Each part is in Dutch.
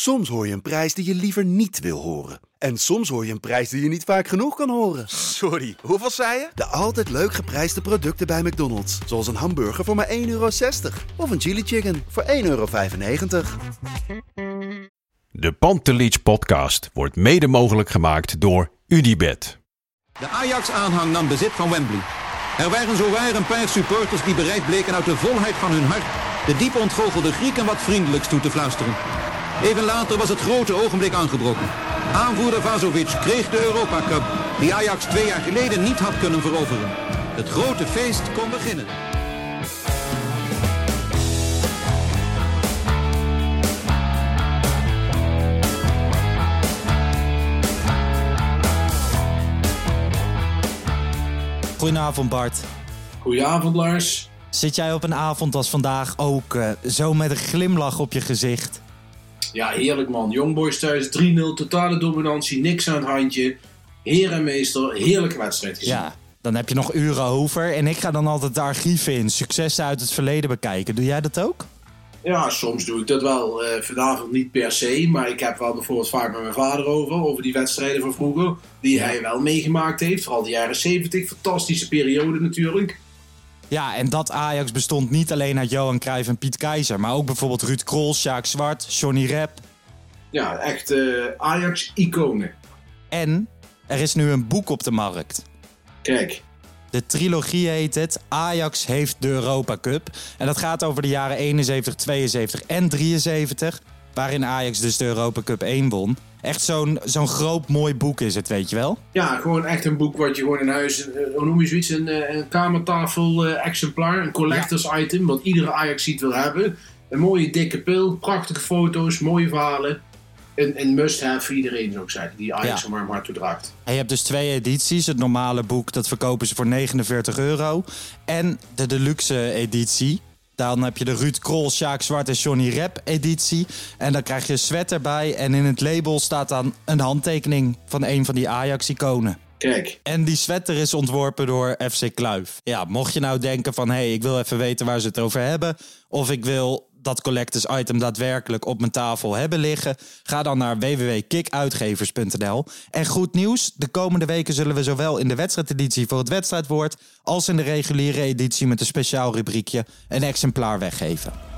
Soms hoor je een prijs die je liever niet wil horen. En soms hoor je een prijs die je niet vaak genoeg kan horen. Sorry, hoeveel zei je? De altijd leuk geprijsde producten bij McDonald's. Zoals een hamburger voor maar 1,60 euro. Of een chili chicken voor 1,95 euro. De Pantelich podcast wordt mede mogelijk gemaakt door Unibed. De Ajax-aanhang nam bezit van Wembley. Er waren zowaar een paar supporters die bereid bleken uit de volheid van hun hart de diep ontgoochelde Grieken wat vriendelijks toe te fluisteren. Even later was het grote ogenblik aangebroken. Aanvoerder Vazovic kreeg de Europa Cup, die Ajax twee jaar geleden niet had kunnen veroveren. Het grote feest kon beginnen. Goedenavond Bart. Goedenavond Lars. Zit jij op een avond als vandaag ook uh, zo met een glimlach op je gezicht? Ja, heerlijk man. Youngboys thuis 3-0, totale dominantie, niks aan het handje. Heer en meester, heerlijke wedstrijd gezien. Ja, dan heb je nog uren over. En ik ga dan altijd de archieven in, successen uit het verleden bekijken. Doe jij dat ook? Ja, soms doe ik dat wel. Uh, vanavond niet per se, maar ik heb wel bijvoorbeeld vaak met mijn vader over. Over die wedstrijden van vroeger, die hij wel meegemaakt heeft. Vooral de jaren 70, fantastische periode natuurlijk. Ja, en dat Ajax bestond niet alleen uit Johan Cruijff en Piet Keizer, maar ook bijvoorbeeld Ruud Krol, Sjaak Zwart, Johnny Rep. Ja, echt uh, Ajax-iconen. En er is nu een boek op de markt. Kijk. De trilogie heet het Ajax heeft de Europa Cup. En dat gaat over de jaren 71, 72 en 73. Waarin Ajax dus de Europa Cup 1 won. Echt zo'n zo'n groot mooi boek is het, weet je wel? Ja, gewoon echt een boek wat je gewoon in huis, eh, hoe noem je zoiets, een, eh, een kamertafel uh, exemplaar, een collectors ja. item, wat iedere Ajax ziet wil hebben. Een mooie dikke pil, prachtige foto's, mooie verhalen. Een, een must-have voor iedereen, zou ik zeggen, die Ajax ja. maar hard toe draagt. En je hebt dus twee edities. Het normale boek, dat verkopen ze voor 49 euro. En de deluxe editie, dan heb je de Ruud Krol, Sjaak Zwart en Johnny Rep editie. En dan krijg je een sweater bij. En in het label staat dan een handtekening van een van die Ajax-iconen. Kijk. En die sweater is ontworpen door FC Kluif. Ja, mocht je nou denken van... hé, hey, ik wil even weten waar ze het over hebben... of ik wil dat collectors item daadwerkelijk op mijn tafel hebben liggen, ga dan naar www.kikuitgevers.nl. En goed nieuws, de komende weken zullen we zowel in de wedstrijdeditie voor het wedstrijdwoord als in de reguliere editie met een speciaal rubriekje een exemplaar weggeven.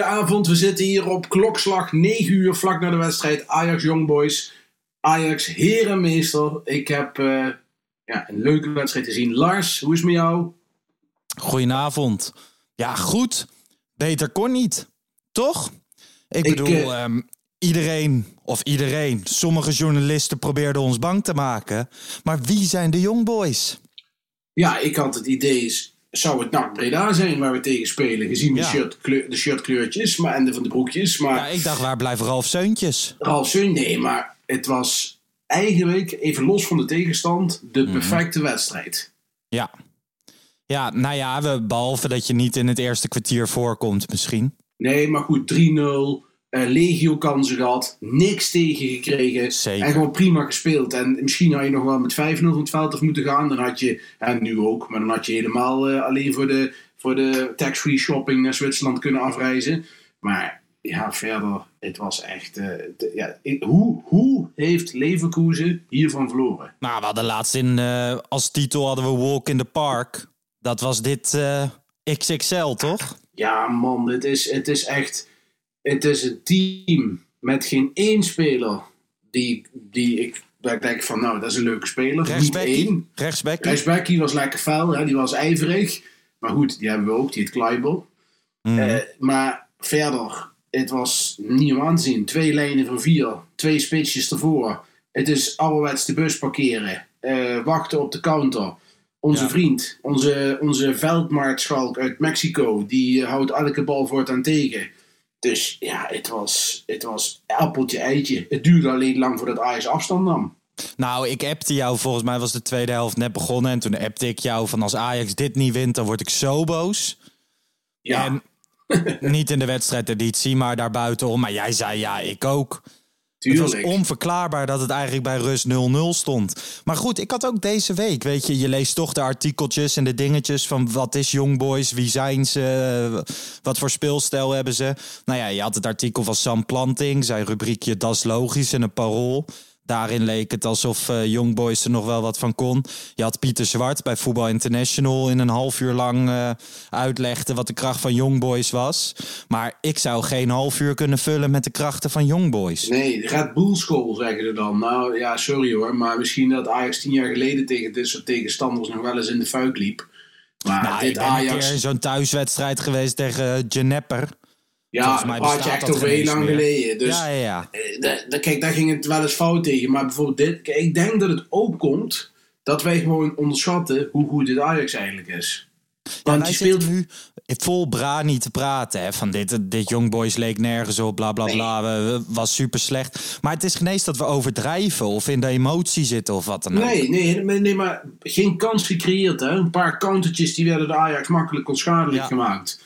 Een hele goede avond. We zitten hier op klokslag 9 uur vlak na de wedstrijd Ajax Young Boys. Ajax herenmeester. Ik heb uh, ja, een leuke wedstrijd gezien. Lars, hoe is het met jou? Goedenavond. Ja, goed. Beter kon niet. Toch? Ik, Ik, bedoel, eh, ehm, iedereen, of iedereen, sommige journalisten probeerden ons bang te maken. Maar wie zijn de Young Boys? Ja, ik had het idee, is- zou het NAC Breda zijn waar we tegen spelen? Gezien de, Ja. shirt, de shirtkleurtjes maar, en de van de broekjes. Maar Ja, ik dacht, waar blijft Ralf Seuntjes? Ralf Sun, nee, maar het was eigenlijk, even los van de tegenstand, de Mhm. perfecte wedstrijd. Ja. Ja, nou ja, we, behalve dat je niet in het eerste kwartier voorkomt misschien. Nee, maar goed, 3-0. Eh, legio kansen gehad. Niks tegen gekregen. Zeker. En gewoon prima gespeeld. En misschien had je nog wel met 5-0 van het veld af moeten gaan. Dan had je, en nu ook, maar dan had je helemaal eh, alleen voor de, voor de tax-free shopping naar Zwitserland kunnen afreizen. Maar ja, verder, het was echt... eh, de- ja, ik- hoe, hoe heeft Leverkusen hiervan verloren? Nou, we hadden laatst in, als titel hadden we Walk in the Park. Dat was dit eh, XXL, toch? Ja, man, het is, het is echt. Het is een team met geen één speler die, die ik, waar ik denk van, nou, dat is een leuke speler. Niet Rechtsbackie. één. Rechtsbackie. Rechtsbackie was lekker fel, hè, die was ijverig. Maar goed, die hebben we ook, die het Kleiber. Mhm. Eh, maar verder, het was niet om aan te zien. Twee lijnen van vier, twee spitsjes ervoor. Het is ouderwets de bus parkeren, eh, wachten op de counter. Onze Ja. vriend, onze, onze veldmaartschalk uit Mexico, die houdt elke bal voortaan tegen. Dus ja, het was, het was appeltje eitje. Het duurde alleen lang voordat Ajax afstand nam. Nou, ik appte jou, volgens mij was de tweede helft net begonnen. En toen appte ik jou van als Ajax dit niet wint, dan word ik zo boos. Ja, En niet in de wedstrijdeditie, maar daarbuitenom. Maar jij zei ja, ik ook. Het was onverklaarbaar dat het eigenlijk bij rust 0-0 stond. Maar goed, ik had ook deze week, weet je, je leest toch de artikeltjes en de dingetjes van wat is Young Boys, wie zijn ze, wat voor speelstijl hebben ze. Nou ja, je had het artikel van Sam Planting, zijn rubriekje Das is logisch en een parool. Daarin leek het alsof eh, Young Boys er nog wel wat van kon. Je had Pieter Zwart bij Voetbal International in een half uur lang eh uitlegde wat de kracht van Young Boys was. Maar ik zou geen half uur kunnen vullen met de krachten van Young Boys. Nee, Red Bull School zeggen ze dan. Nou ja, sorry hoor, maar misschien dat Ajax tien jaar geleden tegen dit soort tegenstanders nog wel eens in de fuik liep. Maar Nou, dit Ajax, zo'n thuiswedstrijd geweest tegen Genepper. Ja, praat je echt over heel lang meer. geleden. Dus ja, ja, ja. eh, kijk, daar ging het wel eens fout tegen. Maar bijvoorbeeld dit, kijk, ik denk dat het ook komt dat wij gewoon onderschatten hoe goed dit Ajax eigenlijk is. Ja, Want je speelt nu vol brani te praten. Hè, van dit, dit Young Boys leek nergens op, bla bla bla. Was super slecht. Maar het is geen eens dat we overdrijven of in de emotie zitten of wat dan ook. Nee, nee, nee, nee, maar geen kans gecreëerd. Hè? Een paar countertjes die werden de Ajax makkelijk onschadelijk Ja. gemaakt.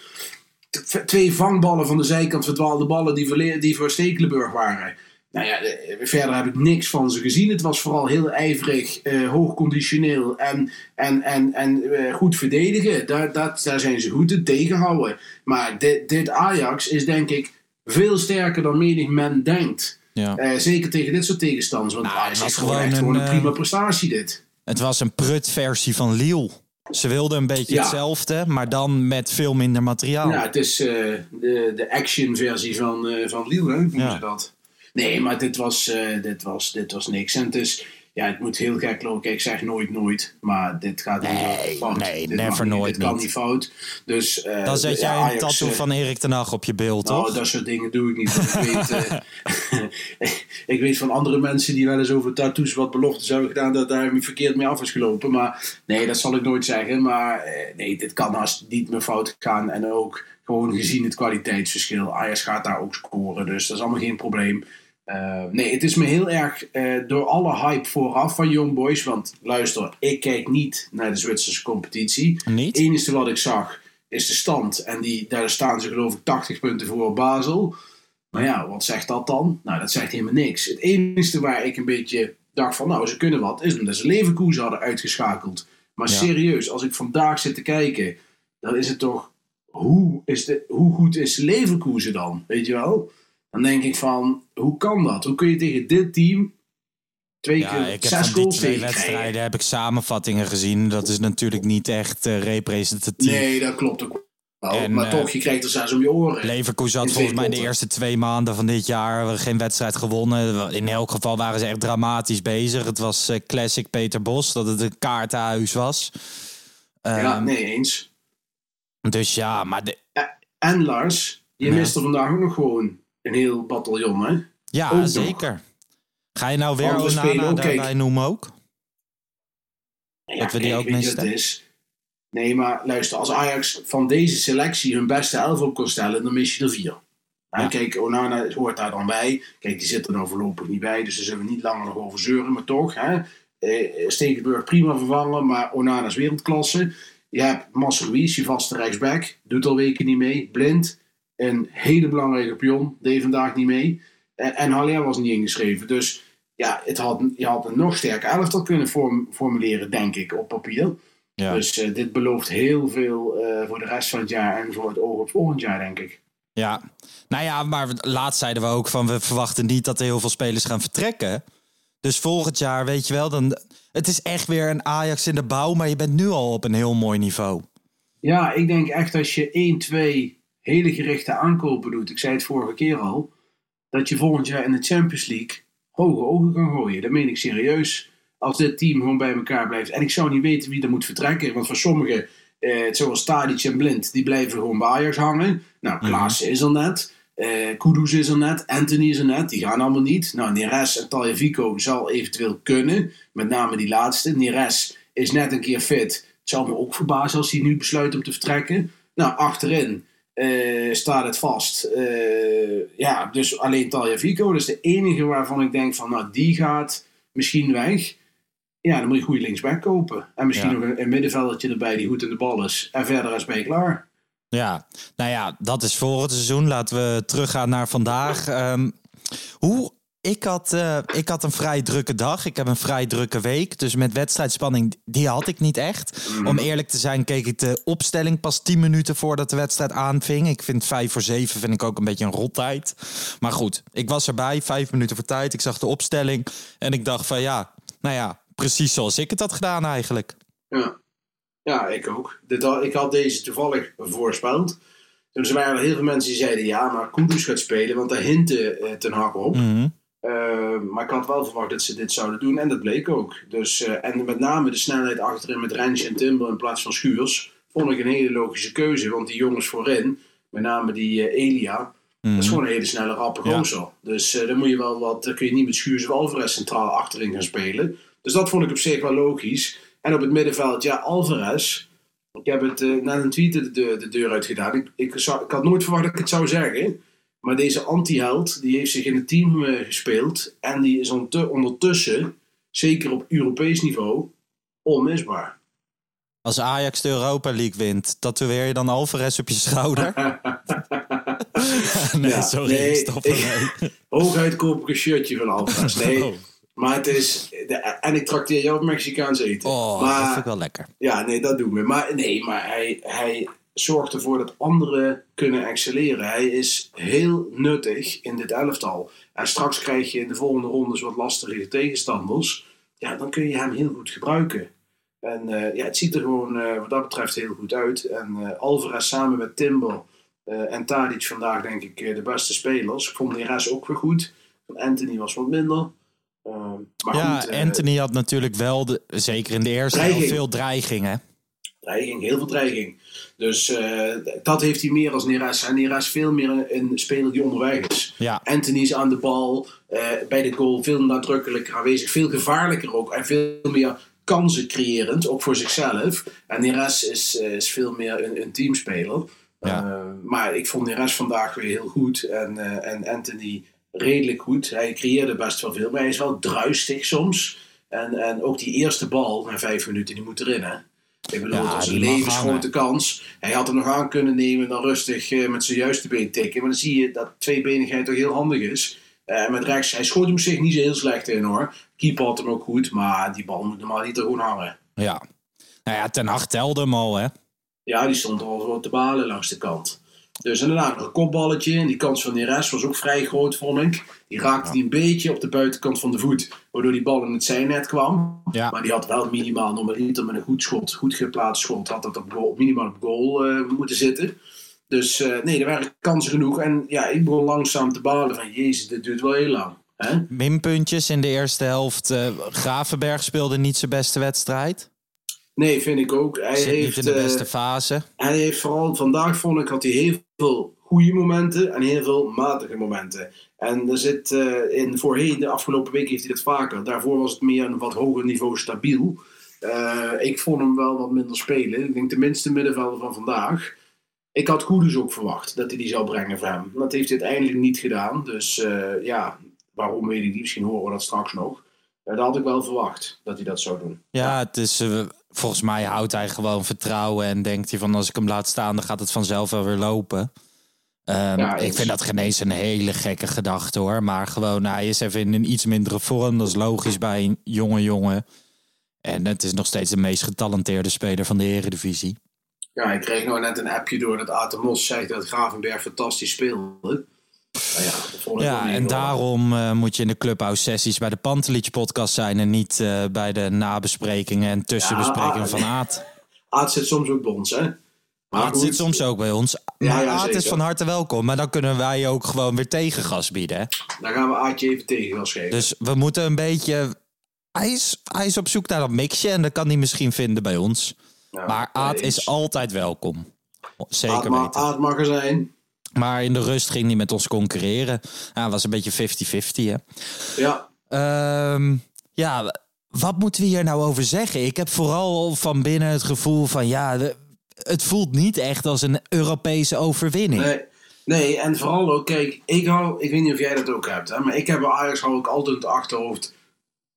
Twee vangballen van de zijkant verdwaalde ballen die voor, die voor Stekelenburg waren. Nou ja, eh, verder heb ik niks van ze gezien. Het was vooral heel ijverig, eh hoogconditioneel en, en, en, en eh, goed verdedigen. Daar, dat, daar zijn ze goed in tegenhouden. Maar dit, dit Ajax is denk ik veel sterker dan menig men denkt. Ja. Eh, zeker tegen dit soort tegenstanders. Want Nou, Ajax het is gewoon echt gewoon een, prima prestatie dit. Het was een prut-versie van Lille. Ze wilden een beetje Ja. hetzelfde, maar dan met veel minder materiaal. Ja, het is eh, de, de action-versie van, eh van Lille, hè? noemen Ja. ze dat. Nee, maar dit was, eh, dit, was, dit was niks. En het is, ja, het moet heel gek lopen. Ik zeg nooit nooit, maar dit gaat niet fout. nee, Dit never nooit Dit kan niet. fout. Dus, eh, dan zet jij een tattoo eh, van Erik ten Hag op je beeld, Nou, toch? dat soort dingen doe ik niet. Ik weet, eh, ik weet van andere mensen die wel eens over tattoos wat beloftes hebben gedaan, dat daar verkeerd mee af is gelopen. Maar nee, dat zal ik nooit zeggen. Maar nee, dit kan haast niet meer fout gaan. En ook gewoon gezien het kwaliteitsverschil. Ajax gaat daar ook scoren, dus dat is allemaal geen probleem. Eh, nee, het is me heel erg eh, door alle hype vooraf van Young Boys. Want luister, ik kijk niet naar de Zwitserse competitie. Niet? Het enige wat ik zag is de stand. En die, daar staan ze geloof ik 80 punten voor op Basel. Maar ja, wat zegt dat dan? Nou, dat zegt helemaal niks. Het enige waar ik een beetje dacht van, nou, ze kunnen wat, is omdat ze Leverkusen hadden uitgeschakeld. Maar Ja. serieus, als ik vandaag zit te kijken, dan is het toch, hoe, is de, hoe goed is Leverkusen dan? Weet je wel? Dan denk ik van, hoe kan dat? Hoe kun je tegen dit team twee Ja, keer ik heb zes van die twee krijgen? wedstrijden heb ik samenvattingen gezien. Dat is natuurlijk niet echt eh, representatief. Nee, dat klopt ook wel. En, maar eh, toch, je krijgt er zes om je oren. Leverkusen had volgens mij de eerste twee maanden van dit jaar geen wedstrijd gewonnen. In elk geval waren ze echt dramatisch bezig. Het was eh, classic Peter Bos, dat het een kaartenhuis was. Ja, Ehm, nee, eens. Dus ja, maar de, En Lars, je Ja. mist er vandaag ook nog gewoon een heel bataljon, hè? ja Ook nog. zeker. Ga je nou weer spelen Onana daarbij kijk. noemen ook? Ja, Dat we die kijk, ook misten? is? Nee, maar luister, als Ajax van deze selectie hun beste elf op kon stellen, dan mis je er vier. Ja. kijk, Onana hoort daar dan bij. Kijk, die zit er nou voorlopig niet bij, dus daar zullen we niet langer nog over zeuren. Maar toch, hè? Eh, Stekelenburg prima vervangen, maar Onana is wereldklasse. Je hebt Marcel Ruiz, je vaste rechtsback, doet al weken niet mee. Blind, een hele belangrijke pion, deed vandaag niet mee. En, en Haller was niet ingeschreven. Dus ja, het had, je had een nog sterker elftal kunnen formuleren, denk ik, op papier. Ja. Dus eh, dit belooft heel veel eh, voor de rest van het jaar en voor het oog op volgend jaar, denk ik. Ja, nou ja, maar laatst zeiden we ook van we verwachten niet dat er heel veel spelers gaan vertrekken. Dus volgend jaar, weet je wel, dan. Het is echt weer een Ajax in de bouw, maar je bent nu al op een heel mooi niveau. Ja, ik denk echt als je 1, 2 hele gerichte aankopen doet, ik zei het vorige keer al, dat je volgend jaar in de Champions League hoge ogen kan gooien. Dat meen ik serieus. Als dit team gewoon bij elkaar blijft. En ik zou niet weten wie er moet vertrekken, want voor sommigen Eh, zoals Tadic en Blind, die blijven gewoon bij Ajax hangen. Nou, Klaassen is er net. eh Kudus is er net. Anthony is er net. Die gaan allemaal niet. Nou, Neres en Taljevico zal eventueel kunnen. Met name die laatste. Neres is net een keer fit. Het zou me ook verbazen als hij nu besluit om te vertrekken. Nou, achterin eh, staat het vast. Eh, ja, dus alleen Taljevico. Dat is de enige waarvan ik denk van, nou, die gaat misschien weg. Ja, dan moet je een goede linksback kopen. En misschien Ja. nog een, een middenveldertje erbij die goed in de bal is. En verder is ben je klaar. Ja, nou ja, dat is volgend seizoen. Laten we teruggaan naar vandaag. Ehm, hoe, ik, had, eh, ik had een vrij drukke dag. Ik heb een vrij drukke week. Dus met wedstrijdspanning, die had ik niet echt. Om eerlijk te zijn, keek ik de opstelling pas 10 minuten voordat de wedstrijd aanving. Ik vind 5 voor 7 vind ik ook een beetje een rottijd. Maar goed, ik was erbij, 5 minuten voor tijd. Ik zag de opstelling en ik dacht van ja, nou ja, precies zoals ik het had gedaan eigenlijk. Ja, ja ik ook. Dit ik had deze toevallig voorspeld. Dus er waren heel veel mensen die zeiden ja, maar Kudus gaat spelen, want daar hintte eh, Ten Hag op. Mhm. Eh, maar ik had wel verwacht dat ze dit zouden doen en dat bleek ook. Dus, eh, en met name de snelheid achterin met Rensje en Timber in plaats van Schuurs vond ik een hele logische keuze. Want die jongens voorin, met name die eh, Elia, dat is gewoon een hele snelle rappe Ja. gozer. Dus eh, dan moet je wel wat, kun je niet met Schuurs of Alvarez centraal achterin gaan spelen. Dus dat vond ik op zich wel logisch. En op het middenveld, ja, Alvarez. Ik heb het na een tweet de, de, de deur uit gedaan. Ik, ik, zou- ik had nooit verwacht dat ik het zou zeggen. Maar deze anti-held, die heeft zich in het team eh, gespeeld. En die is ondertu- ondertussen, zeker op Europees niveau, onmisbaar. Als Ajax de Europa League wint, tatoeëer je dan Alvarez op je schouder? nee, Ja, sorry, nee, stop ermee. Hooguit koop ik een shirtje van Alvarez. Nee, Oh. maar het is... de- en ik trakteer jou op Mexicaans eten. Oh, maar, dat vind ik wel lekker. Ja, nee, dat doen we. Maar nee, maar hij, hij zorgt ervoor dat anderen kunnen excelleren. Hij is heel nuttig in dit elftal. En straks krijg je in de volgende rondes wat lastige tegenstanders. Ja, dan kun je hem heel goed gebruiken. En eh, ja, het ziet er gewoon eh, wat dat betreft heel goed uit. En eh, Alvarez samen met Timber en Tadic vandaag denk ik de beste spelers. Ik vond Neres ook weer goed. Anthony was wat minder. Eh, maar ja, goed, Anthony had natuurlijk wel, de, zeker in de eerste Dreiging. veel dreiging. Dreiging, heel veel dreiging. Dus eh, dat heeft hij meer als Neres. En Neres veel meer een, een speler die onderweg is. Ja. Anthony is aan de bal, eh, bij de goal veel nadrukkelijker aanwezig. Veel gevaarlijker ook. En veel meer kansen creërend, ook voor zichzelf. En Neres is, eh, is veel meer een, een teamspeler. Ja. Maar ik vond Neres vandaag weer heel goed. En, en Anthony redelijk goed. Hij creëerde best wel veel, maar hij is wel druistig soms. En, en ook die eerste bal na vijf minuten, die moet erin hè. Ik bedoel, Ja, het was een die mag levensgrote kans. Hij had er nog aan kunnen nemen, dan rustig eh, met zijn juiste been tikken. Maar dan zie je dat tweebenigheid toch heel handig is. Eh, met rechts, hij schoot hem zich niet zo heel slecht in hoor. Keeper had hem ook goed, maar die bal moet normaal niet er gewoon hangen. Ja. Nou ja, Ten Hag telde hem al, hè? Ja, die stond al te balen langs de kant. Dus inderdaad, nog een kopballetje. En die kans van Neres was ook vrij groot, vond ik. Die raakte die een beetje op de buitenkant van de voet. Waardoor die bal in het zijnet kwam. Ja. Maar die had wel minimaal normaliter met een goed schot, goed geplaatst schot, had dat op goal, minimaal op goal eh, moeten zitten. Dus eh, nee, er waren kansen genoeg. En ja, ik begon langzaam te balen van, jezus, dit duurt wel heel lang. Hè? Minpuntjes in de eerste helft. eh, Gravenberg speelde niet zijn beste wedstrijd. Nee, vind ik ook. Hij Zit heeft, niet in de beste fase. Hij heeft vooral vandaag, vond ik, had hij heel veel goede momenten en heel veel matige momenten. En er zit eh, in voorheen, de afgelopen week heeft hij dat vaker. Daarvoor was het meer een wat hoger niveau stabiel. Eh, ik vond hem wel wat minder spelen. Ik denk de minste middenvelder van vandaag. Ik had Koeders ook verwacht dat hij die zou brengen voor hem. Dat heeft hij uiteindelijk niet gedaan. Dus eh, ja, waarom weet ik niet. Misschien horen we dat straks nog. Dat had ik wel verwacht dat hij dat zou doen. Ja, het is, volgens mij houdt hij gewoon vertrouwen en denkt hij van als ik hem laat staan, dan gaat het vanzelf wel weer lopen. Ehm, Ja, ik vind dat geen eens een hele gekke gedachte hoor. Maar gewoon, nou, hij is even in een iets mindere vorm. Dat is logisch bij een jonge jongen. En het is nog steeds de meest getalenteerde speler van de Eredivisie. Ja, ik kreeg nog net een appje door dat Atemos zei dat Gravenberg fantastisch speelde. Nou ja, en daarom eh, moet je in de Clubhouse sessies bij de Pantelich podcast zijn en niet eh, bij de nabesprekingen en tussenbesprekingen Ja, van Aad. Aad zit soms ook bij ons, hè? Maar Aad goed. zit soms ook bij ons. Ja, Maar Aad is van harte welkom. Maar dan kunnen wij ook gewoon weer tegengas bieden. Hè? Dan gaan we Aadje even tegengas geven. Dus we moeten een beetje... Hij is, hij is op zoek naar dat mixje en dat kan hij misschien vinden bij ons. Ja, maar Aad is altijd welkom. Zeker Aad, weten. Aad mag er zijn. Maar in de rust ging hij met ons concurreren. Ja, was een beetje 50-50, hè. Ja, Ehm, ja, wat moeten we hier nou over zeggen? Ik heb vooral van binnen het gevoel van ja, het voelt niet echt als een Europese overwinning. nee. Nee, en vooral ook, kijk, ik hou, ik weet niet of jij dat ook hebt, hè, maar ik heb bij Ajax hou ik altijd in het achterhoofd.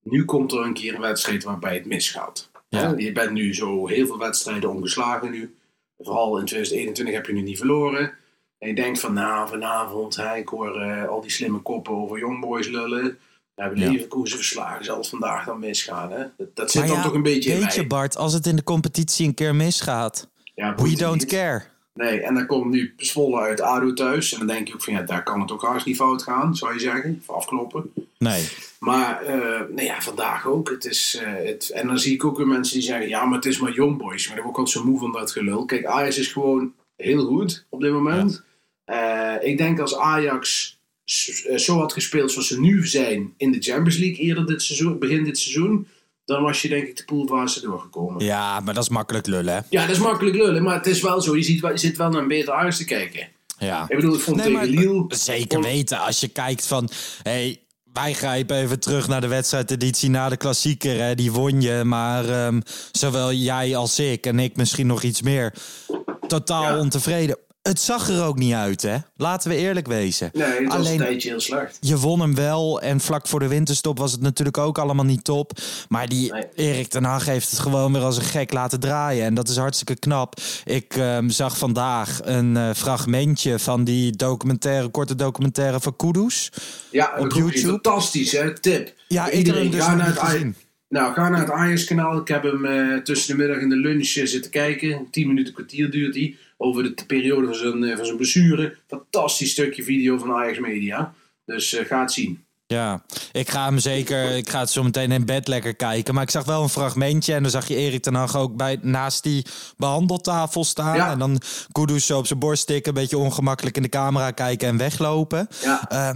Nu komt er een keer een wedstrijd waarbij het misgaat. Ja. Je bent nu zo heel veel wedstrijden ongeslagen nu. Vooral in 2021 heb je nu niet verloren. En je denkt van, nou, vanavond, hè, ik hoor eh, al die slimme koppen over Youngboys lullen. We hebben Ja. Leverkusen verslagen, zal het vandaag dan misgaan. Hè? Dat, dat zit Maar dan ja, toch een beetje in Weet je. Bart, als het in de competitie een keer misgaat, Ja, we don't niet. care. Nee, en dan komt nu Zwolle uit ADO thuis. En dan denk je ook van, ja, daar kan het ook haast niet fout gaan, zou je zeggen. Of afkloppen. Nee. Maar, eh nou ja, vandaag ook. Het is, eh, het, en dan zie ik ook weer mensen die zeggen, ja, maar het is maar Young Boys. Maar daar word ik altijd zo moe van dat gelul. Kijk, Ajax is gewoon heel goed op dit moment. Eh, ik denk als Ajax eh, zo had gespeeld zoals ze nu zijn in de Champions League eerder dit seizoen, begin dit seizoen, dan was je denk ik de poolfase doorgekomen. Ja, maar dat is makkelijk lullen, hè? Ja, dat is makkelijk lullen, maar het is wel zo. Je, ziet, je zit wel naar een beter Ajax te kijken. Ja. Ik bedoel, ik vond Nee, tegen Lille... Zeker weten. Als je kijkt van, hey, wij grijpen even terug naar de wedstrijdeditie na de klassieker. Hè. Die won je, maar ehm, zowel jij als ik en ik misschien nog iets meer, totaal Ja. ontevreden. Het zag er ook niet uit, hè? Laten we eerlijk wezen. Nee, het was Alleen- een tijdje heel slecht. Je won hem wel en vlak voor de winterstop was het natuurlijk ook allemaal niet top. Maar die Nee. Erik ten Hag heeft het gewoon weer als een gek laten draaien. En dat is hartstikke knap. Ik ehm, zag vandaag een eh, fragmentje van die documentaire, korte documentaire van Kudus. Ja, Op YouTube. Fantastisch, hè? Tip. Ja, hem dus ga naar het gezien. Nou, ga naar het Ajax-kanaal. Ik heb hem eh, tussen de middag en de lunch eh, zitten kijken. 10 minuten, kwartier duurt hij. Over de periode van zijn, eh, van zijn blessure. Fantastisch stukje video van Ajax Media. Dus eh, ga het zien. Ja, ik ga hem zeker. Ik ga het zo meteen in bed lekker kijken. Maar ik zag wel een fragmentje. En dan zag je Erik ten Hag ook bij, naast die behandeltafel staan. Ja. En dan Kudus zo op zijn borst stikken. Een beetje ongemakkelijk in de camera kijken en weglopen. Ja. Eh,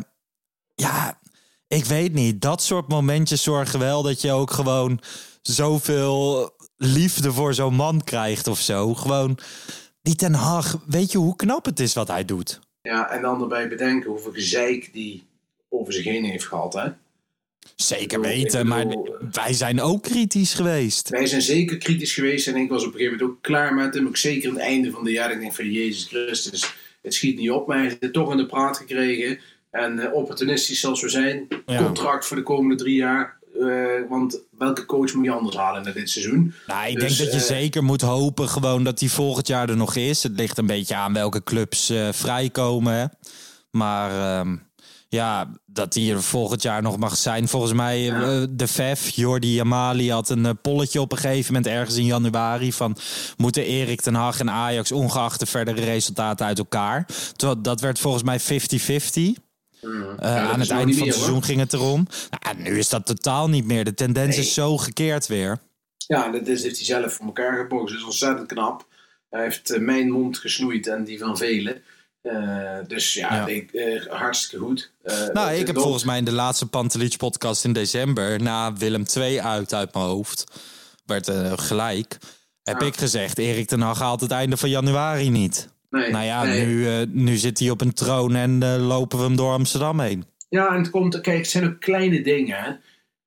ja, ik weet niet. Dat soort momentjes zorgen wel dat je ook gewoon zoveel liefde voor zo'n man krijgt of zo. Gewoon, die Ten Hag, weet je hoe knap het is wat hij doet? ja, en dan erbij bedenken hoeveel gezeik die over zich heen heeft gehad, hè? Zeker bedoel- weten, maar bedoel, wij zijn ook kritisch geweest. Wij zijn zeker kritisch geweest en ik was op een gegeven moment ook klaar met hem. Ook zeker aan het einde van de jaar. Ik denk van Jezus Christus, het schiet niet op. Maar hij heeft het toch in de praat gekregen. En eh, opportunistisch zoals we zijn. Ja. Contract voor de komende drie jaar. Eh, want welke coach moet je anders halen na dit seizoen? Nou, ik Dus, denk dat je eh, zeker moet hopen gewoon dat hij volgend jaar er nog is. Het ligt een beetje aan welke clubs eh, vrijkomen. hè. Maar ehm, ja, dat hij er volgend jaar nog mag zijn. Volgens mij, de VEF, Jordi Amali had een polletje op een gegeven moment ergens in januari. Van moeten Erik ten Hag en Ajax ongeacht de verdere resultaten uit elkaar. Terwijl Dat werd volgens mij 50-50. Eh, Ja, dat aan het einde van meer, het seizoen ging het erom. Nou, nu is dat totaal niet meer. De tendens Nee. is zo gekeerd weer. Ja, dat is, heeft hij zelf voor elkaar gebogen. Dat is ontzettend knap. Hij heeft eh, mijn mond gesnoeid en die van velen. Eh, dus ja, Ja. Ik, eh, hartstikke goed. Eh, Nou, ik heb volgens mij in de laatste Pantelich podcast in december, na Willem 2 uit uit mijn hoofd, werd eh, gelijk, heb Ja. ik gezegd, Erik ten Hag haalt het einde van januari niet. Nee, nou ja, nee. nu, eh, nu zit hij op een troon en eh, lopen we hem door Amsterdam heen. Ja, en het komt, kijk, het zijn ook kleine dingen.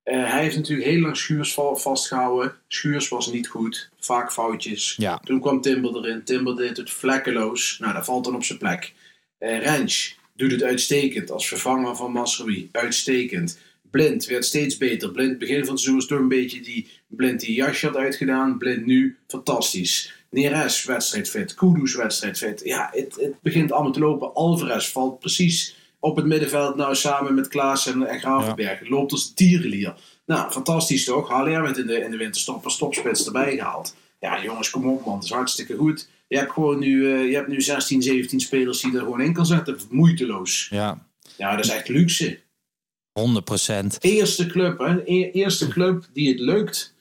Eh, hij heeft natuurlijk heel lang Schuurs va- vastgehouden. Schuurs was niet goed, vaak foutjes. Ja. Toen kwam Timber erin. Timber deed het vlekkeloos. Nou, dat valt dan op zijn plek. Rens doet het uitstekend als vervanger van Masrowi. Uitstekend. Blind werd steeds beter. Blind, begin van het seizoen was toch een beetje die Blind die jasje had uitgedaan. Blind nu, fantastisch. Neres wedstrijdfit. Kudus wedstrijdfit. Ja, het, het begint allemaal te lopen. Alvarez valt precies op het middenveld nou samen met Klaas en, en Gravenberg. Loopt als een tierenlier. Nou, fantastisch toch? Haller werd in de, in de winterstop als topspits erbij gehaald. Ja, jongens, kom op man. Dat is hartstikke goed. Je hebt gewoon nu, eh, je hebt nu 16, 17 spelers die er gewoon in kan zetten. Moeiteloos. Ja, Ja, dat is echt luxe. 100 procent. Eerste club, hè? E- Eerste club die het lukt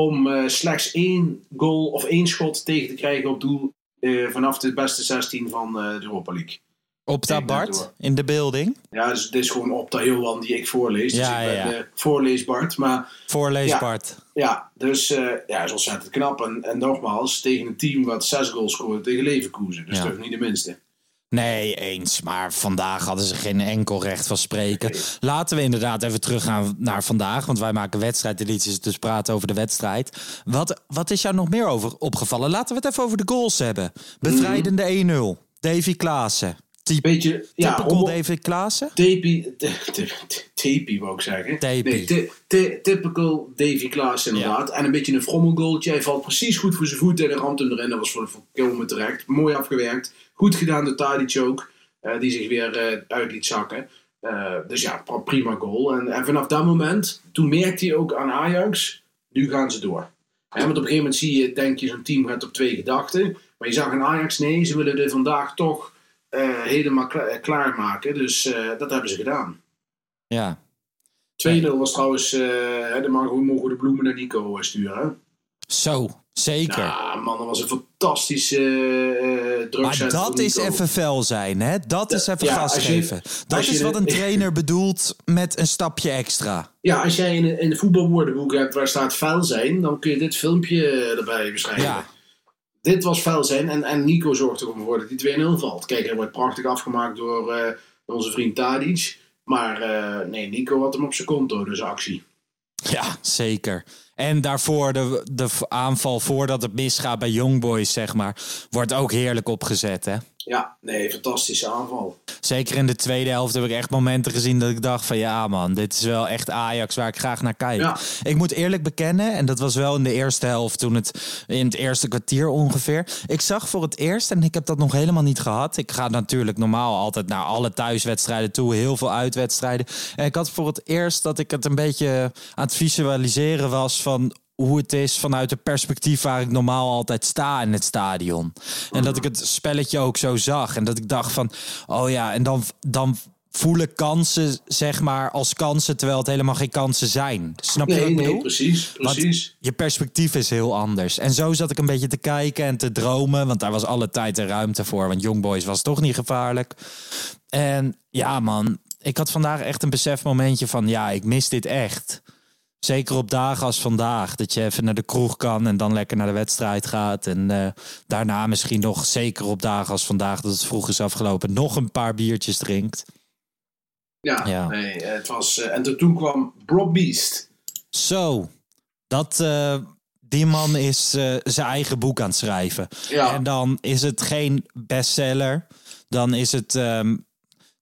om eh, slechts één goal of één schot tegen te krijgen op doel eh, vanaf de beste 16 van eh, de Europa League. Opta Bart in de building. Ja, dus dit is gewoon Opta Johan die ik voorlees. Dus Ja, ik ben ja, eh, voorlees Bart. Maar Voorlees Ja. Bart. ja, dus eh, ja, is ontzettend knap. En, en nogmaals, tegen een team wat zes goals scoort tegen Leverkusen. Dus toch niet de minste. Nee, eens. Maar vandaag hadden ze geen enkel recht van spreken. Laten we inderdaad even teruggaan naar vandaag. Want wij maken wedstrijdedities, dus praten over de wedstrijd. Wat, wat is jou nog meer over opgevallen? Laten we het even over de goals hebben. Bevrijdende 1-0. Davy Klaassen. Typ- Beetje, ja, Typical Davy Klaassen? Tapie, tapie wou ik zeggen. Tapie. Nee, ty- ty- typical Davy Klaas inderdaad. En een beetje een frommelgoaltje. Hij valt precies goed voor zijn voeten en ramt hem erin. Dat was voor de volkomen terecht. Mooi afgewerkt. Goed gedaan door Tadic ook. eh, die zich weer eh, uit liet zakken. Eh, dus ja, prima goal. En, en vanaf dat moment, toen merkte hij ook aan Ajax, nu gaan ze door. Hè, want op een gegeven moment zie je, denk je, zo'n team gaat op twee gedachten. Maar je zag aan Ajax, nee, ze willen er vandaag toch helemaal kla- klaarmaken. Dus eh, dat hebben ze gedaan. Ja. 2-0 was trouwens, eh dan mogen we mogen we de bloemen naar Nico eh, sturen. Zo, zeker. Ja, man, dat was een fantastische eh druk. Maar dat is even fel zijn, hè? Dat is even Ja, gas je- geven. Dat is de- wat een trainer bedoelt met een stapje extra. Ja, als jij in, de voetbalwoordenboek hebt waar staat vuil zijn, dan kun je dit filmpje eh, erbij beschrijven. Ja. Dit was vuil zijn en, en Nico zorgt er gewoon voor dat die 2-0 valt. Kijk, hij wordt prachtig afgemaakt door, eh, onze vriend Tadic. Maar eh, nee, Nico had hem op zijn konto, dus actie. Ja, zeker. En daarvoor de, de aanval voordat het misgaat bij Young Boys, zeg maar, wordt ook heerlijk opgezet, hè? Ja, nee, fantastische aanval. Zeker in de tweede helft heb ik echt momenten gezien dat ik dacht van ja man, dit is wel echt Ajax waar ik graag naar kijk. Ja. Ik moet eerlijk bekennen, en dat was wel in de eerste helft toen het in het eerste kwartier ongeveer. Ik zag voor het eerst, en ik heb dat nog helemaal niet gehad. Ik ga natuurlijk normaal altijd naar alle thuiswedstrijden toe, heel veel uitwedstrijden. En ik had voor het eerst dat ik het een beetje aan het visualiseren was van hoe het is vanuit het perspectief waar ik normaal altijd sta in het stadion. En dat ik het spelletje ook zo zag. En dat ik dacht van, oh ja, en dan, dan voelen kansen, zeg maar, als kansen, terwijl het helemaal geen kansen zijn. Snap je wat ik nee, bedoel? precies, Want precies. je perspectief is heel anders. En zo zat ik een beetje te kijken en te dromen. Want daar was alle tijd en ruimte voor. Want Young Boys was toch niet gevaarlijk. En ja, man. Ik had vandaag echt een besefmomentje van... Ja, ik mis dit echt. Zeker op dagen als vandaag. Dat je even naar de kroeg kan en dan lekker naar de wedstrijd gaat. En eh, daarna misschien nog, zeker op dagen als vandaag... dat het vroeg is afgelopen, nog een paar biertjes drinkt. Ja, Ja. Nee, het was... eh, en toen- kwam Brock Beast. Zo, dat, eh, die man is zijn eigen boek aan het schrijven. Ja. En dan is het geen bestseller. Dan is het ehm,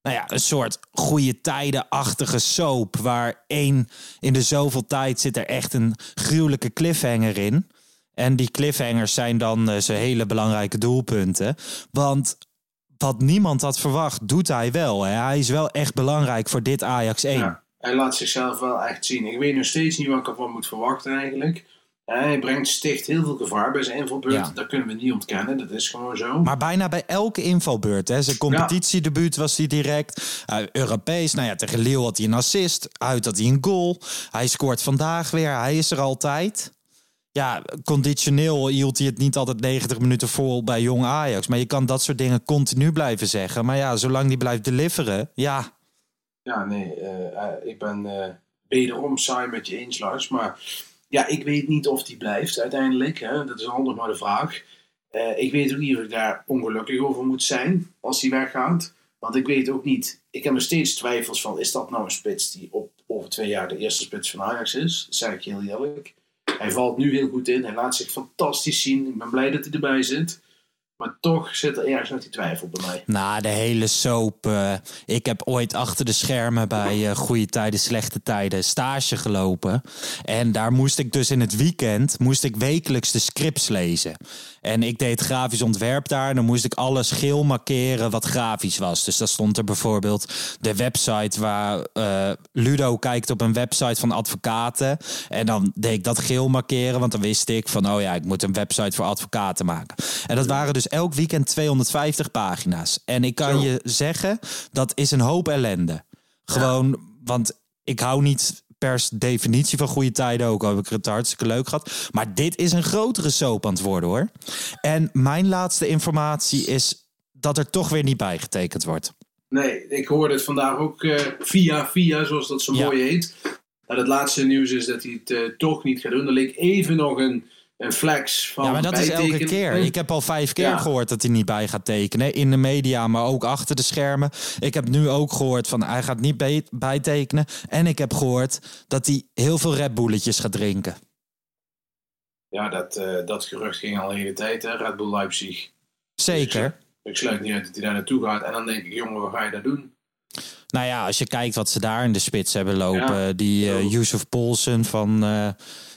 nou ja, een soort goede tijden-achtige soap. Waar één in de zoveel tijd zit er echt een gruwelijke cliffhanger in. En die cliffhangers zijn dan eh, zijn hele belangrijke doelpunten. Want wat niemand had verwacht, doet hij wel. Hè? Hij is wel echt belangrijk voor dit Ajax 1. Ja, hij laat zichzelf wel echt zien. Ik weet nog steeds niet wat ik ervan moet verwachten eigenlijk. Hij brengt sticht heel veel gevaar bij zijn invalbeurt. Ja. Dat kunnen we niet ontkennen. Dat is gewoon zo. Maar bijna bij elke invalbeurt. Hè. Zijn competitiedebuut was hij direct. Uh, Europees, nou ja, tegen Lille had hij een assist. Uit had hij een goal. Hij scoort vandaag weer. Hij is er altijd. Ja, conditioneel hield hij het niet altijd 90 minuten vol bij jong Ajax. Maar je kan dat soort dingen continu blijven zeggen. Maar ja, zolang die blijft deliveren, ja. Ja, nee, eh, eh, ik ben eh wederom saai met je eens, Lars. Maar ja, ik weet niet of die blijft uiteindelijk. Hè? Dat is altijd maar de vraag. Eh, ik weet ook niet of ik daar ongelukkig over moet zijn als hij weggaat. Want ik weet ook niet. Ik heb nog steeds twijfels van: is dat nou een spits die op over twee jaar de eerste spits van Ajax is? Dat zeg ik heel eerlijk. Hij valt nu heel goed in. Hij laat zich fantastisch zien. Ik ben blij dat hij erbij zit. Maar toch zit er ergens nog die twijfel bij mij. Nou, de hele soap. eh, ik heb ooit achter de schermen bij eh, goede tijden, slechte tijden stage gelopen. En daar moest ik dus in het weekend, moest ik wekelijks de scripts lezen. En ik deed grafisch ontwerp daar. En dan moest ik alles geel markeren wat grafisch was. Dus daar stond er bijvoorbeeld de website waar eh, Ludo kijkt op een website van advocaten. En dan deed ik dat geel markeren, want dan wist ik van, oh ja, ik moet een website voor advocaten maken. En dat waren dus elk weekend 250 pagina's. En ik kan je zeggen, dat is een hoop ellende. Gewoon, want ik hou niet per definitie van goede tijden ook. Al heb ik het hartstikke leuk gehad. Maar dit is een grotere soap aan het worden hoor. En mijn laatste informatie is dat er toch weer niet bijgetekend wordt. Nee, ik hoorde het vandaag ook eh, via via, zoals dat zo Ja. mooi heet. Nou, het laatste nieuws is dat hij het eh, toch niet gaat doen. Er leek even nog een, een flex van Ja, maar dat is elke keer. Ik heb al vijf keer Ja. gehoord dat hij niet bij gaat tekenen. In de media, maar ook achter de schermen. Ik heb nu ook gehoord van hij gaat niet bij- bijtekenen. En ik heb gehoord dat hij heel veel Red Bulletjes gaat drinken. Ja, dat, eh, dat gerucht ging al de hele tijd, hè, Red Bull Leipzig. Zeker. Ik sluit niet uit dat hij daar naartoe gaat. En dan denk ik, jongen, wat ga je daar doen? Nou ja, als je kijkt wat ze daar in de spits hebben lopen. Ja. Die eh Yusuf Poulsen van eh,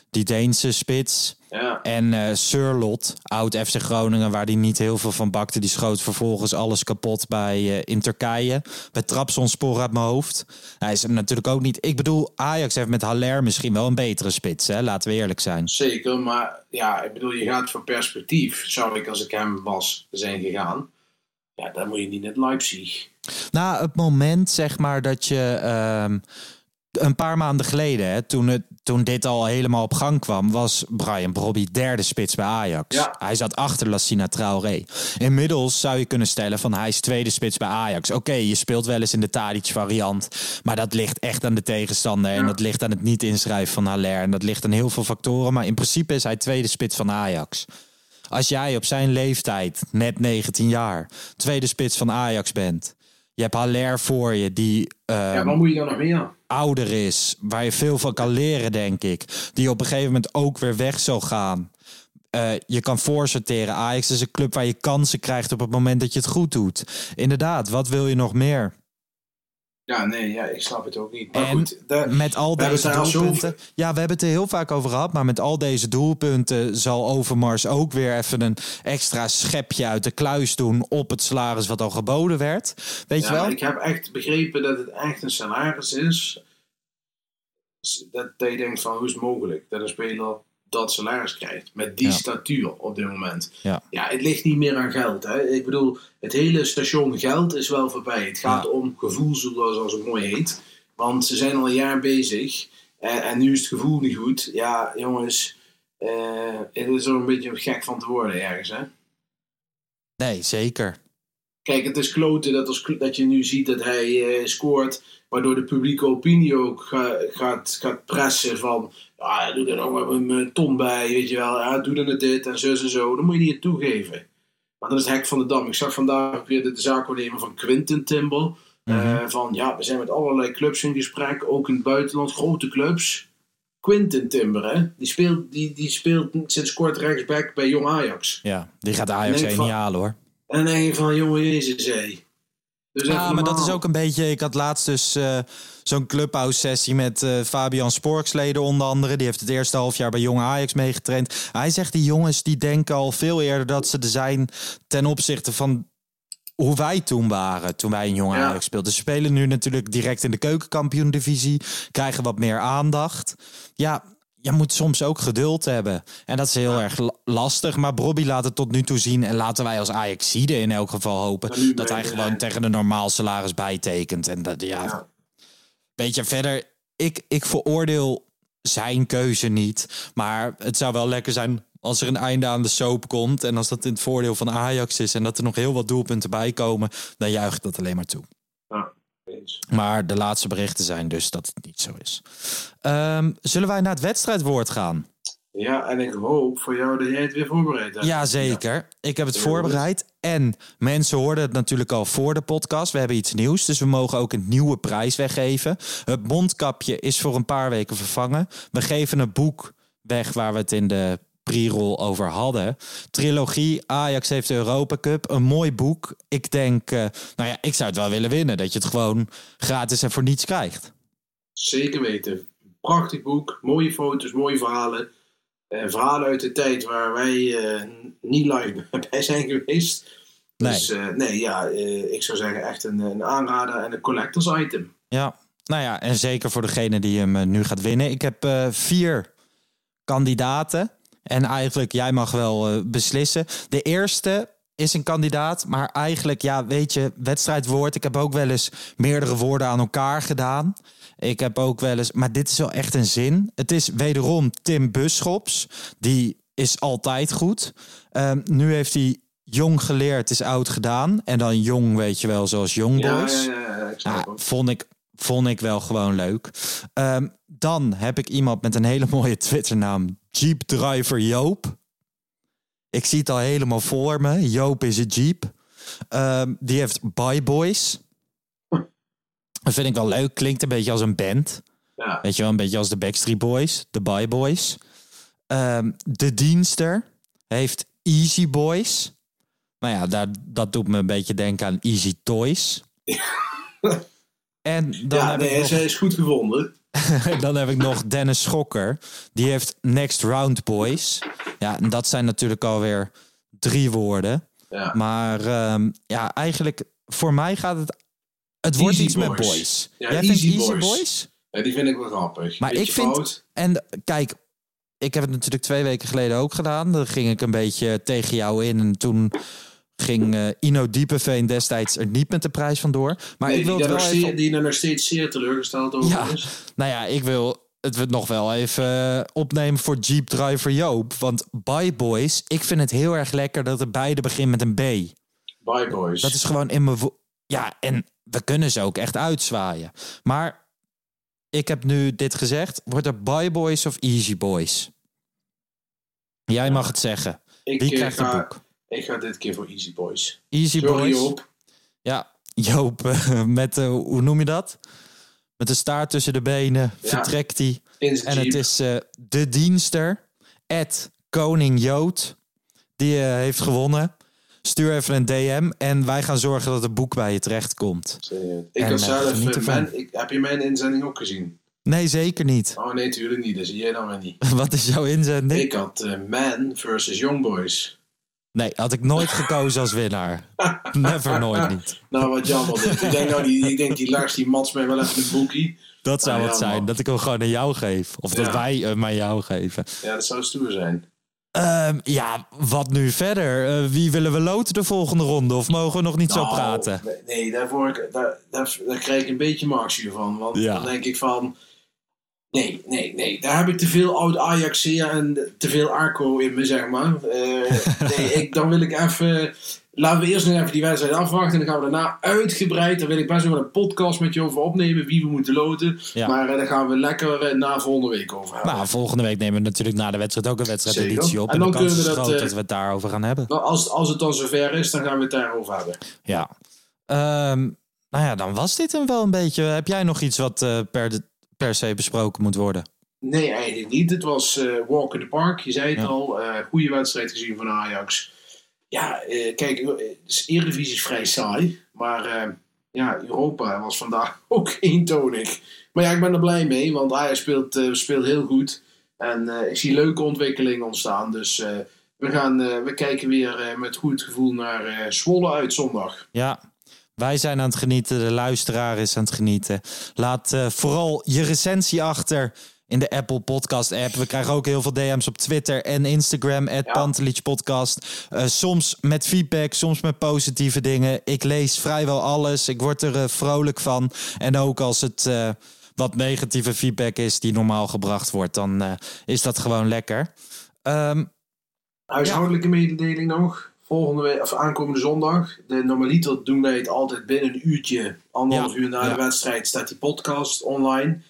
die Deense spits. Ja. En eh Surlot, oud FC Groningen, waar die niet heel veel van bakte. Die schoot vervolgens alles kapot bij, eh, in Turkije. Bij Trabzonspor uit mijn hoofd. Hij is hem natuurlijk ook niet... Ik bedoel, Ajax heeft met Haller misschien wel een betere spits. Hè? Laten we eerlijk zijn. Zeker, maar ja, ik bedoel, je gaat voor perspectief. Zou ik, als ik hem was, zijn gegaan. Ja, dan moet je niet net Leipzig. Na het moment, zeg maar, dat je... ehm, een paar maanden geleden, hè, toen, het, toen dit al helemaal op gang kwam, was Brian Brobby derde spits bij Ajax. Ja. Hij zat achter Lassina Traoré. Inmiddels zou je kunnen stellen van hij is tweede spits bij Ajax. Oké, je speelt wel eens in de Tadic variant, maar dat ligt echt aan de tegenstander en dat ligt aan het niet inschrijven van Haller en dat ligt aan heel veel factoren. Maar in principe is hij tweede spits van Ajax. Als jij op zijn leeftijd, net 19 jaar, tweede spits van Ajax bent. Je hebt Haller voor je, die ja, ehm, wat moet je dan nog meer? ouder is, waar je veel van kan leren, denk ik. Die op een gegeven moment ook weer weg zal gaan. Eh, je kan voorsorteren. Ajax is een club waar je kansen krijgt op het moment dat je het goed doet. Inderdaad, wat wil je nog meer? Ja, nee, ja, ik snap het ook niet. Maar En goed, daar- met al deze doelpunten. Ja, we hebben het er heel vaak over gehad. Maar met al deze doelpunten zal Overmars ook weer even een extra schepje uit de kluis doen op het salaris wat al geboden werd. Weet je wel? ik heb echt begrepen dat het echt een salaris is. Dat, dat je denkt van, hoe is het mogelijk dat een speler dat salaris krijgt? Met die Ja. statuur op dit moment. Ja. Ja, het ligt niet meer aan geld. Hè. Ik bedoel, het hele station geld is wel voorbij. Het gaat Ja. om gevoel, zoals het mooi heet. Want ze zijn al een jaar bezig. En, en nu is het gevoel niet goed. Ja, jongens, eh, het is er een beetje gek van te worden ergens, hè? Nee, zeker. Kijk, het is kloten dat, als, dat je nu ziet dat hij eh, scoort, waardoor de publieke opinie ook ga- gaat, gaat pressen van, ja, doe er nog een, een ton bij, weet je wel, ja, doe dan dit en zo en zo. Dan moet je niet toegeven. Maar dat is het hek van de dam. Ik zag vandaag weer de, de zaak nemen van Quinten Timber. Eh, van, ja, we zijn met allerlei clubs in gesprek, ook in het buitenland, grote clubs. Quinten Timber, hè, die speelt, die, die speelt sinds kort rechtsback bij Jong Ajax. Ja, die gaat Ajax Nee, 1 van- niet halen hoor. En dan denk je van, jongen, jezus, hé. Dus maar dat is ook een beetje. Ik had laatst dus eh, zo'n clubhouse-sessie met eh, Fabian Sporksleden onder andere. Die heeft het eerste half jaar bij Jonge Ajax meegetraind. Hij zegt die jongens die denken al veel eerder dat ze er zijn ten opzichte van hoe wij toen waren, toen wij in Jonge Ja. Ajax speelden. Ze spelen nu natuurlijk direct in de keukenkampioen-divisie, krijgen wat meer aandacht. Ja, je moet soms ook geduld hebben. En dat is heel erg la- lastig. Maar Bobby laat het tot nu toe zien. En laten wij als Ajaxide in elk geval hopen... Dat hij gewoon tegen een normaal salaris bijtekent. En dat, ja, Ja. Weet je, verder, ik, ik veroordeel zijn keuze niet. Maar het zou wel lekker zijn als er een einde aan de soap komt. En als dat in het voordeel van Ajax is. En dat er nog heel wat doelpunten bij komen. Dan juich ik dat alleen maar toe. Ja. Maar de laatste berichten zijn dus dat het niet zo is. Ehm, zullen wij naar het wedstrijdwoord gaan? Ja, en ik hoop voor jou dat jij het weer voorbereid hebt. Jazeker. Ik heb het voorbereid. En mensen hoorden het natuurlijk al voor de podcast. We hebben iets nieuws, dus we mogen ook een nieuwe prijs weggeven. Het mondkapje is voor een paar weken vervangen. We geven een boek weg waar we het in de pre-roll over hadden. Trilogie, Ajax heeft de Europa Cup. Een mooi boek. Ik denk, eh, nou ja, ik zou het wel willen winnen. Dat je het gewoon gratis en voor niets krijgt. Zeker weten. Prachtig boek, mooie foto's, mooie verhalen. Eh, verhalen uit de tijd waar wij eh, niet live bij zijn geweest. Dus eh, nee, ja, ik zou zeggen echt een, een aanrader en een collectors item. Ja, nou ja, en zeker voor degene die hem nu gaat winnen. Ik heb vier kandidaten. En eigenlijk, jij mag wel beslissen. De eerste is een kandidaat, maar eigenlijk, ja, weet je, wedstrijdwoord. Ik heb ook wel eens meerdere woorden aan elkaar gedaan. Ik heb ook wel eens, maar dit is wel echt een zin. Het is wederom Tim Buschops. Die is altijd goed. Ehm, nu heeft hij jong geleerd is oud gedaan. En dan jong, weet je wel, zoals Young Ja, Boys. ja, ik het. vond, ik, vond ik wel gewoon leuk. Ehm, dan heb ik iemand met een hele mooie Twitternaam. Jeep Driver Joop. Ik zie het al helemaal voor me. Joop is een Jeep. Ehm, die heeft Bye Boys. Dat vind ik wel leuk. Klinkt een beetje als een band. Ja. Weet je wel, een beetje als de Backstreet Boys. De Bye Boys. Ehm, de Dienster heeft Easy Boys. Nou ja, daar, dat doet me een beetje denken aan Easy Toys. En dan, ja, heb nee, ik nog, hij is goed gevonden. dan heb ik nog Dennis Schokker. Die heeft Next Round Boys. Ja, en dat zijn natuurlijk alweer drie woorden. Ja. Maar ehm, ja, eigenlijk voor mij gaat het... Het wordt Easy iets met Boys. Ja, Jij Easy vindt Easy Boys. Boys? Ja, die vind ik wel grappig. Maar Beetje ik vind... fout. En kijk, ik heb het natuurlijk twee weken geleden ook gedaan. Dan ging ik een beetje tegen jou in. En toen ging eh, Ino Diepeveen destijds er niet met de prijs vandoor. Maar Nee, ik wil die, het daar wel even... steeds, die er nog steeds zeer teleurgesteld over Ja, is. nou ja, ik wil het nog wel even eh, opnemen voor Jeep Driver Joop. Want Bye Boys, ik vind het heel erg lekker dat het beide begint met een B. Bye boys. Dat is gewoon in mijn... Ja, en we kunnen ze ook echt uitzwaaien. Maar ik heb nu dit gezegd. Wordt er Bye Boys of Easy Boys? Jij mag het zeggen. ik, Wie eh, krijgt ga, het boek? Ik ga dit keer voor Easy Boys. Easy Sorry Boys. Joop. Ja, Joop met, eh, hoe noem je dat? Met de staart tussen de benen Ja. vertrekt hij. En het is eh, de dienster, Ed Koning Jood, die heeft gewonnen. Stuur even een DM en wij gaan zorgen dat het boek bij je terecht komt. Ik En, eh, zelf... eh, ervan. mijn, ik, heb je mijn inzending ook gezien? Nee, zeker niet. Oh nee, tuurlijk niet. Dat zie jij dan weer niet. Wat is jouw inzending? Ik had eh, Man versus Young Boys. Nee, had ik nooit gekozen als winnaar. Never, nooit niet. Nou, wat jammer dit. Ik denk, nou, die, ik denk die Lars, die mats mij wel even een boekie. Dat zou Ah, het ja, zijn, man. dat ik hem gewoon aan jou geef. Of dat wij hem aan jou geven. Ja, dat zou stoer zijn. Ehm, ja, wat nu verder? Eh, wie willen we loten de volgende ronde? Of mogen we nog niet zo Nou, praten? Nee, daarvoor, daar, daar, daar krijg ik een beetje marksje van. Want Ja. dan denk ik van... Nee, nee, nee. Daar heb ik te veel oud Ajax en te veel Arco in me, zeg maar. Eh, nee, ik, dan wil ik even... Laten we eerst nog even die wedstrijd afwachten. En dan gaan we daarna uitgebreid... Daar wil ik best wel een podcast met je over opnemen. Wie we moeten loten. Ja. Maar eh, daar gaan we lekker eh, na volgende week over hebben. Nou, volgende week nemen we natuurlijk na de wedstrijd ook een wedstrijdeditie op. En En, dan kunnen we dat, eh, dat we het daarover gaan hebben. Nou, als, als het dan zover is, dan gaan we het daarover hebben. Ja. Ehm, nou ja, dan was dit hem wel een beetje. Heb jij nog iets wat per, de- per se besproken moet worden? Nee, eigenlijk niet. Het was walk in the park. Je zei het Ja. al. goede wedstrijd gezien van Ajax. Ja, eh, kijk, eh, de Eredivisie is vrij saai. Maar eh, ja, Europa was vandaag ook eentonig. Maar ja, ik ben er blij mee. Want Ajax speelt, eh, speelt heel goed. En ik zie leuke ontwikkelingen ontstaan. Dus we, gaan, we kijken weer met goed gevoel naar Zwolle uit zondag. Ja, wij zijn aan het genieten. De luisteraar is aan het genieten. Laat vooral je recensie achter in de Apple Podcast app. We krijgen ook heel veel DM's op Twitter en Instagram. At Podcast. Eh, soms met feedback, soms met positieve dingen. Ik lees vrijwel alles. Ik word er eh, vrolijk van. En ook als het eh, wat negatieve feedback is die normaal gebracht wordt, dan is dat gewoon lekker. Ehm, Huishoudelijke mededeling nog. Volgende week, of aankomende zondag. De, normaliter doen wij het altijd binnen een uurtje, anderhalf Ja, uur na de wedstrijd, staat die podcast online.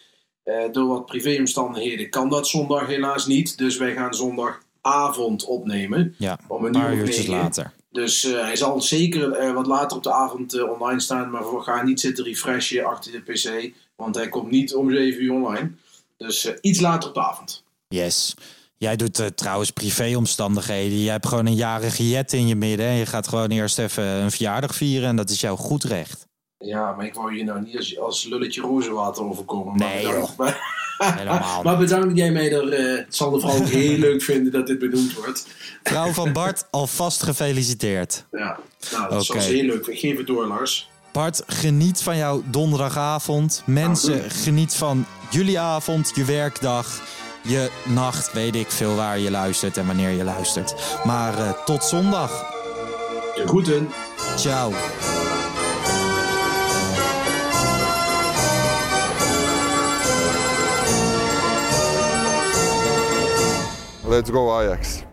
Eh, door wat privéomstandigheden kan dat zondag helaas niet. Dus wij gaan zondagavond opnemen. ja, Om een paar uurtjes later. Dus eh, hij zal zeker eh, wat later op de avond online staan. Maar we gaan niet zitten refreshen achter de pc. Want hij komt niet om 7 uur online. Dus iets later op de avond. Yes. Jij doet trouwens privéomstandigheden. Je hebt gewoon een jarige jet in je midden. En je gaat gewoon eerst even een verjaardag vieren. En dat is jouw goed recht. Ja, maar ik wou je nou niet als, als lulletje rozenwater overkomen. Nee, maar bedankt, maar, bedankt dat jij mij er... eh, het zal de vrouw ook heel leuk vinden dat dit benoemd wordt. Vrouw van Bart, alvast gefeliciteerd. Ja, nou, dat Oké. was heel leuk. Geef het door, Lars. Bart, geniet van jouw donderdagavond. Mensen, geniet van jullie avond, je werkdag, je nacht. Weet ik veel waar je luistert en wanneer je luistert. Maar eh, tot zondag. De groeten. Ciao. Let's go Ajax.